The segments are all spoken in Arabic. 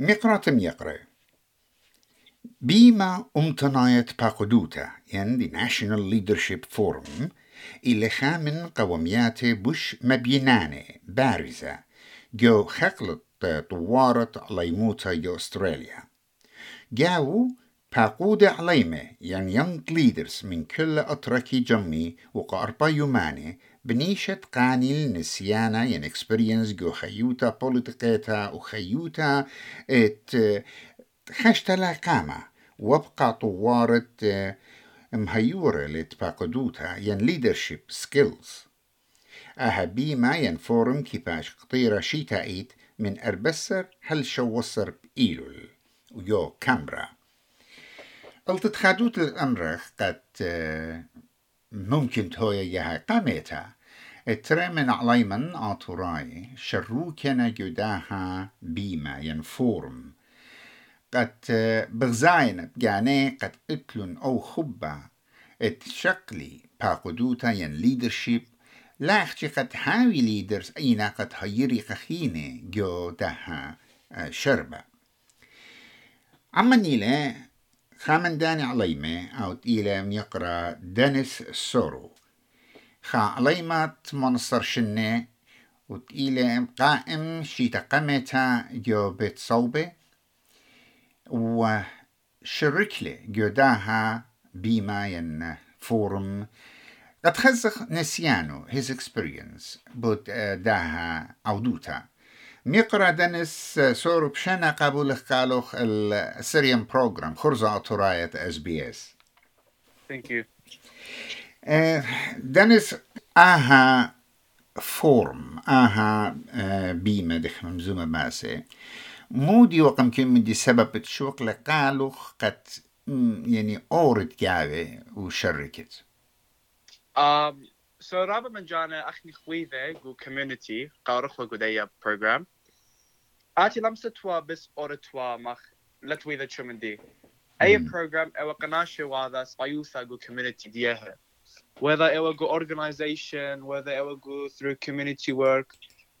مقراتم يقرأ. بيما امتنايت باقودوتا ين دي National Leadership Forum إلى خامن قوميات بوش مبينانة بارزة جو خقلت طوارت ليموتا جو أستراليا. جاو باقودة عليمة يعني يونغ ليدرز من كل أتركي جمي وقاربا يوماني بنيشة قاني النسيانة ين اكسبرينس جو خيوتا بوليتيكيتا وخيوتا ات خشتلا قامة. وابقى طوارت مهيورة لتباقدوتا ين ليدرشيب سكيلز أهبي ما ين فورم كيفاش قطيرة شيتايت من أربسر هل شوصر بإيلول ويو كامبرا. قلت تخادوت الأمر قد ممكن تويا يها قامتا. ترى من عليمن آتوراي. شروكنا جداها بيما ينفورم. قد بغزاين بجاني قد اتلن أو خبا. اتشقلي باقدوتا ين ليدرشيب. لاختي قد هاوي ليدرز إينا قد هيري قخيني جو دها شربة عما نيلة خامن داني عليمة أو تيلة يقرأ دانيس سورو. خا عليمة منصر شنة وتيلة قائم شيتا قمتا جو بيت صوبة وشركلي جو داها بيما ين فورم. قد خزخ نسيانو his experience بود داها عودوتا ميقرا دنس سورب شنا قبول قالوخ السيريان بروجرام خرزة أطراية اس بي اس Thank you. دنس آها فورم آها بيمة دخ ممزومة ماسي مودي وقم كم دي سبب تشوق لقالوخ قد يعني أورد جاوي وشركت. Um, so رابع من جانا أخني خويذة جو community قارخ وقودية program. آتي لمسة توا بس أورا توا مخ لتويذة شو من دي. أي مم. program أو قناشة وهذا سبايوثا جو community ديها. whether أو جو organization whether أو جو through community work.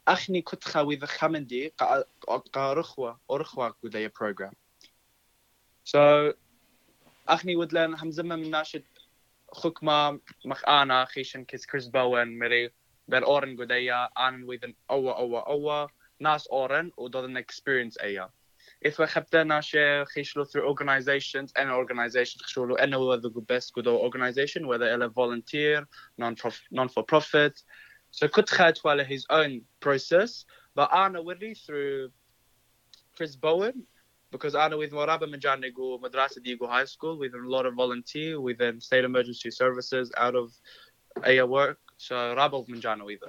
أخني كنت خويذة خمن دي قارخوة أرخوة قودية program. So أخني ودلن همزمة من ناشد خكما مخ آنا خيشن كيس كريس بوين مري بر أورن قديا أنا ويذن أوا أوا أوا. ناس اورن ودودن اكسبيرينس ايا if we خبتنا شيء خيشلو through organizations and organization خشولو أنا وذا best قدو organization whether ele volunteer non non for profit so كنت خات ولا his own process but أنا وري through Chris Bowen because I know with Moraba Majani go Madrasa Diego High School with a lot of volunteer within state emergency services out of AIA work. So Rabal Manjana with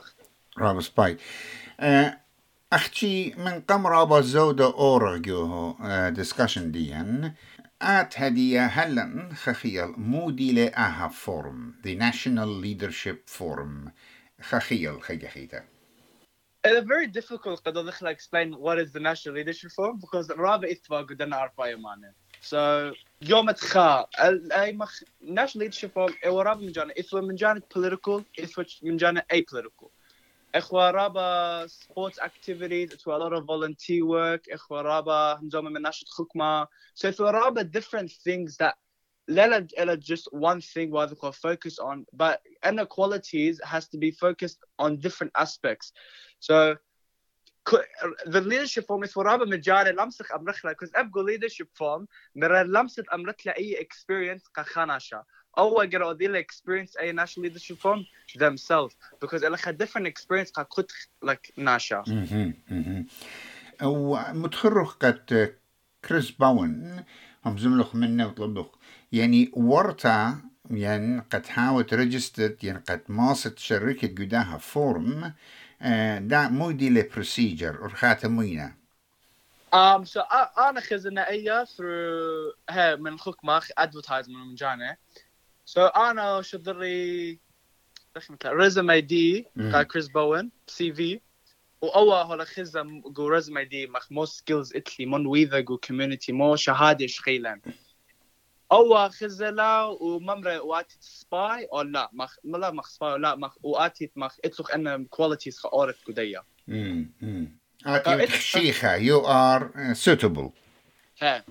رابا سباي أه، أختي من قم رابا زودة أورا جوهو ديسكشن ديان آت هدية هلن خخيل مودي لأها فورم the National Leadership Forum خخيل خيجخيتا It's very difficult قد أدخل explain what is the national leadership forum because Rabba إتفا قدنا عارفة يمانه. So يوم تخا أي مخ national leadership forum إيه رابا من جانا إتفا من جانا political إتفا من جانا apolitical. إخوة رابا sports activities إتفا a lot of volunteer work إخوة رابا همزومة من ناشط خكمة. So إتفا رابا different things that لا لا just one thing what they focus on but inequalities has to be focused on different aspects so co- the leadership form is ورابا مجال لمسخ امرخلا because ابقى leadership form مرة لمسة امرتلا اي experience كخاناشا أو اقرا ذي experience أي national leadership form themselves. Because لها different experience كخد like ناشا. ومتخرج قد كريس باون هم زملخ منه وطلبخ. يعني ورتا يعني قد حاولت ريجستد يعني قد ماست شركة قداها فورم آه، دا مودي لبروسيجر ورخاتة موينة Um, so I, أنا خزنا through هي من خكمة advertisement من جانا. So أنا شذري دخل مثل resume دي. قا كريس بوين سي في وأول هلا خزم جو resume دي مخ مو skills إتلي من ويذا جو community مو شهادة شخيلا. أول خزلا وممرة واتي سباي أو لا مخ لا مخ سباي لا مخ واتي مخ إتلوخ أن qualities خأورت قدية. مم، مم. آتي تخشيخة you are uh, suitable ها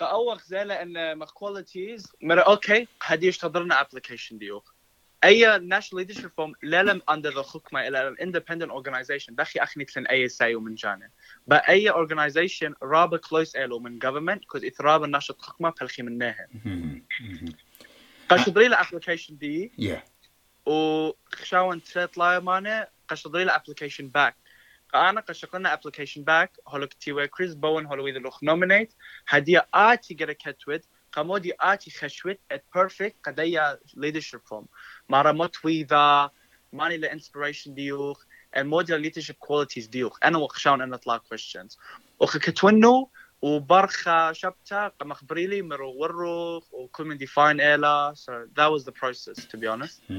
فأول زي إن ما كواليتيز مرة أوكي هدي اشتغلنا ابلكيشن ديو أي ناشونال ليدرشيب فورم لا لم اندر ذا حكمة إلى الاندبندنت اورجنايزيشن دخي اخني تلن أي ساي ومن بأ أي اورجنايزيشن رابا كلوز ألو من جفرمنت كوز إثراب ناشط حكمة بلخي منها قشدري له ابلكيشن دي؟ Yeah. وخشاون تريت لاي مانه قشدري له ابلكيشن باك انا قشقنا ابلكيشن باك هولك تيوي كريس بون هولو ويذ لوخ نومينيت هدي اتي جرا كتويد قمودي اتي خشوت ات بيرفكت قديا ليدرشيب فورم مارا متويذا ماني لا انسبيريشن ديوخ الموديل ليدرشيب كواليتيز ديوخ أنا وخشاون أنا اطلع كويشنز وخ كتونو وبرخا شبتا قام خبريلي مرو ورو وكل من ديفاين ايلا so that was the process to be honest.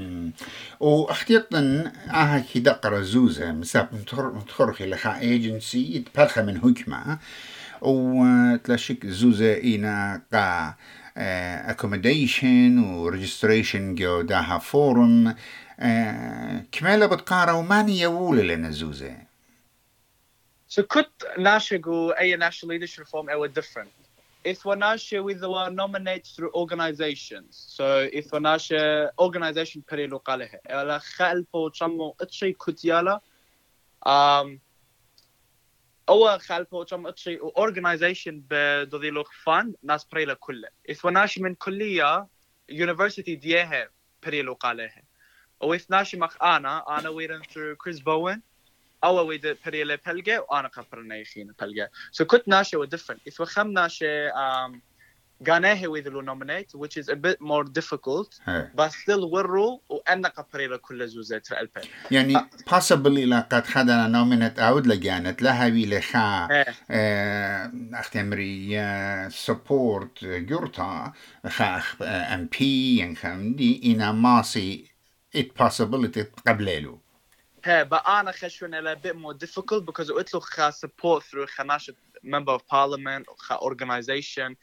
واختيطن آه كي دقر زوزة مساب متخرخي لخا ايجنسي يتبرخى من حكمة وتلاشيك زوزة إينا قا accommodation و registration جو داها فورم. كمالا بتقارا وماني يوول لنا زوزة. So كنت ناشق أي national leadership reform أو different. If ناشق with the nominated through organizations. So if ناشق organization بري لقاله. ألا خلفه تشمو اتشي كتيالا. Um, أول خلفه تشمو اتشي organization بدو لوخ fund ناس بري كله. ناشق من كلية university ديها بري لقاله. أو if ناشق مخ أنا أنا ويرن through Chris Bowen. أو ويد بريلا بلجا وأنا قبرنا يخين بلجا so كنت ناشي و different. if وخم ناشي um, غاناه with لو nominate which is a bit more difficult but still ورو وأنا قبريلا كل زوزات البن يعني possibly لا قد حدا nominate اوت لجانت لها وي لخا اختمري support جورتا خا ام بي يعني دي أنا ماسي it possibility قبليلو. Hey, but أنا خشون a bit more difficult because له خا support through خناشة member of parliament organization.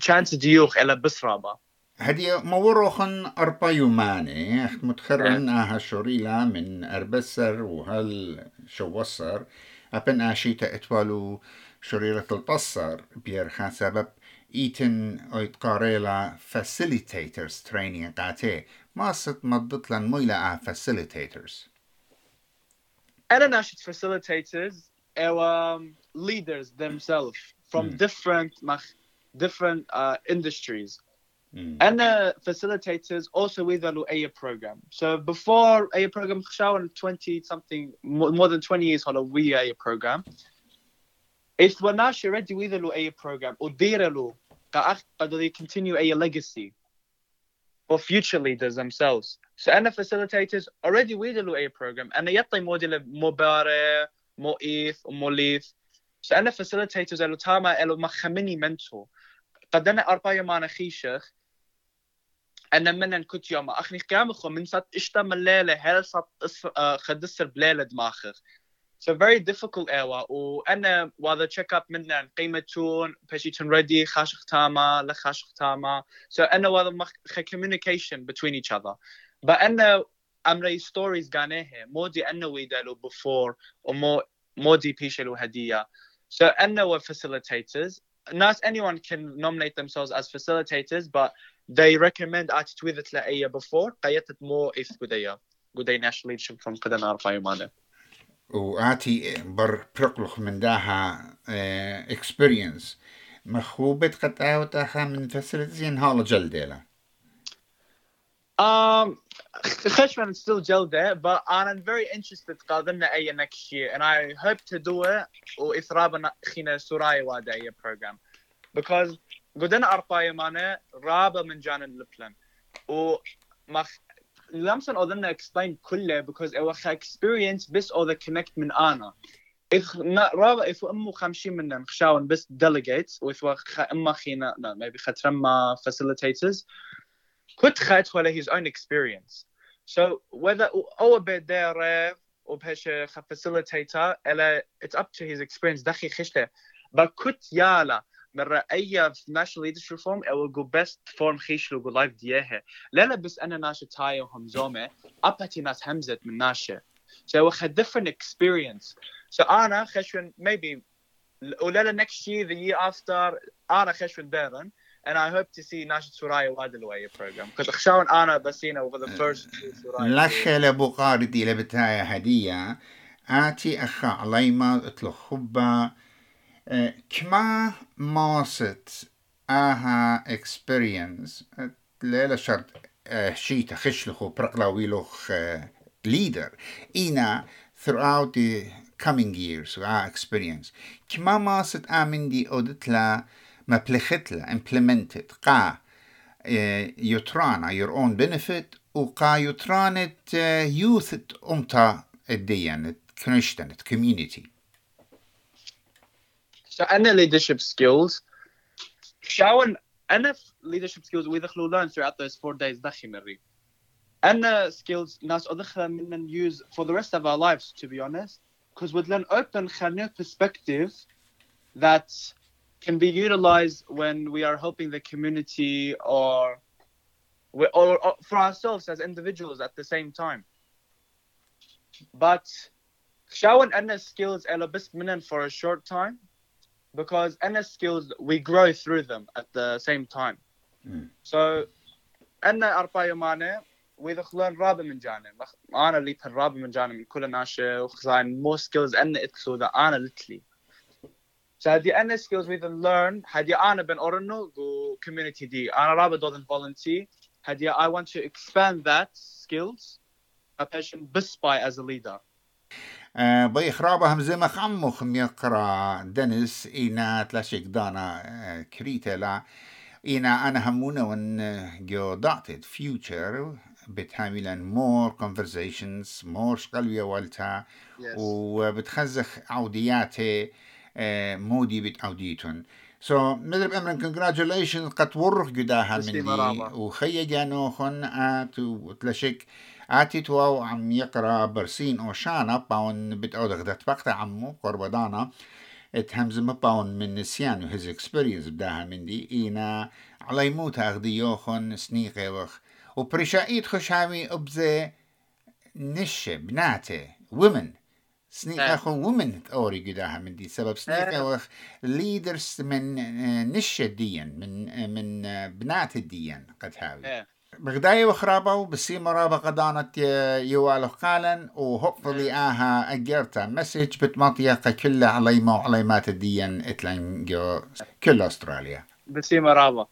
Chance ديوخ إلى بسرابة هدي موروخن أربا يوماني. متخرن آها شوريلا من أربسر وهل شوصر أبن آشيتا إتوالو شوريلا البصر بيرخا سبب إيتن اويت قاريلا facilitators training قاتي. ما ست مضت لن مويلا facilitators. International facilitators our um, leaders themselves from mm. different different uh, industries mm. and the facilitators also with the A program so before A program 20 something more than 20 years on a we A program if we're not ready with the A program or they continue a legacy for future leaders themselves. So أنا facilitators already ويدلوا أي program أنا يعطي موديل مبارة مؤيث وموليث so أنا facilitators ألو تاما ألو مخمني منتو قد أنا أربايا مانا خيشخ أنا من كنت يوم أخني قيام خو من سات إشتا مليلة هل سات خدسر بليلة دماخخ So very difficult ايوا وانا وهذا تشيك اب منا قيمة تون بشي تون ريدي خاشخ تاما لخاشخ تاما so انا وهذا مخ communication between each other بأن أمري ستوريز قانيه مودي أنه ويدالو بفور ومو مودي بيشلو هدية so أنه facilitators not anyone can nominate themselves as facilitators but they recommend attitude with لأيه before قيتت مو إث قدية قدية national leadership from قدنا نعرف يمانه وآتي بر برقلخ من داها experience. مخوبة قد آوتاها من facilities هالا جلديلا Um, Khashman is still جلدة but I'm very interested قادمنا أي next year and I hope to do it وإثرابنا خينا سوراي وادا أي program. Because قدنا أرباية مانا رابا من جان البلان وما لمسن أظن explain كله because it was experience بس أو the connect من أنا إذ رابا إذ أمو خمشين منا خشاون بس delegates وإذ أما خينا no maybe خترما facilitators كنت خات ولا his own experience so whether او بدير وبهش facilitator الا it's up to his experience دخي خشته بكت يالا مرة أي national leadership reform أو جو best form خيشلو جو life ديها لا لا بس أنا ناشا تايو همزومة أبتي ناس همزت من ناشا so we had different experience. So أنا خشون maybe ولا next year the year after أنا خشون بيرن and I hope to see ناشد سورايا وايد الواي program. because خشون أنا بسينا over the first two سورايا. لخ لبو قاردي لبتايا هدية. آتي أخا عليما اتلو خبا كما ماست آها experience ليلة شرط آه، شي تخشلخو برقلاويلوخ leader إينا throughout the coming years آه experience كما ماست آمن دي أودتلا ما بلختلا implemented قا يترانا your own benefit وقا يترانت youth أمتا الديانة كنشتنت community. so أنا leadership skills شاون أنا leadership skills وإذا خلو learn throughout those four days دخي مري أنا skills ناس أدخل من use for the rest of our lives to be honest because with an open خلنا perspective that can be utilized when we are helping the community or, we, or, or for ourselves as individuals at the same time but شاون أنا skills أنا بس منن for a short time because أنا skills we grow through them at the same time Mm. so أنا أربع يومانة ويدخلون رابع من جانب أنا اللي الرابع من جانب من كل ناشة وخزان more skills أنا اتكسو ذا أنا لتلي so هذه أنا skills we then learn هذه أنا بن أورنو go community دي أنا رابع دوذن volunteer هذه I want to expand that skills a passion بس by as a leader آه، بي خرابة همزة مخمو خم يقرا دنس إينا تلاشيك دانا آه، كريتا لا إينا أنا همونا ون جو دعتد future بتعملن more conversations more شقلوية والتا. Yes. وبتخزخ عودياتي آه، مودي بتعوديتون سو so, مدرب امرن congratulations قد ورخ دي مرابة. وخي جانوخن آت وتلشك آتي تواو عم يقرأ برسين أو شانا باون بتعودخ دات بقتا عمو قربدانا. اتهمز مباون من نسيان وهز اكسبيرينس بداها من دي إينا على يموت أغدي يوخن سنيقي وخ وبرشايت خشاوي ابزي نشة بناتة women. آه. اخو women اوري قداها من دي سبب سنيق آه. وخ leaders من آه، نشة ديان من آه، من آه، بنات الديان قد هاوي yeah. بغداية وخرابة بسي مرابة قدانت يوالو قالا وهوبفلي آها أجرتا مسج بتمطيقة كلها على ما وعلى ما تدين إتلان جو كل أستراليا بسيمة رابا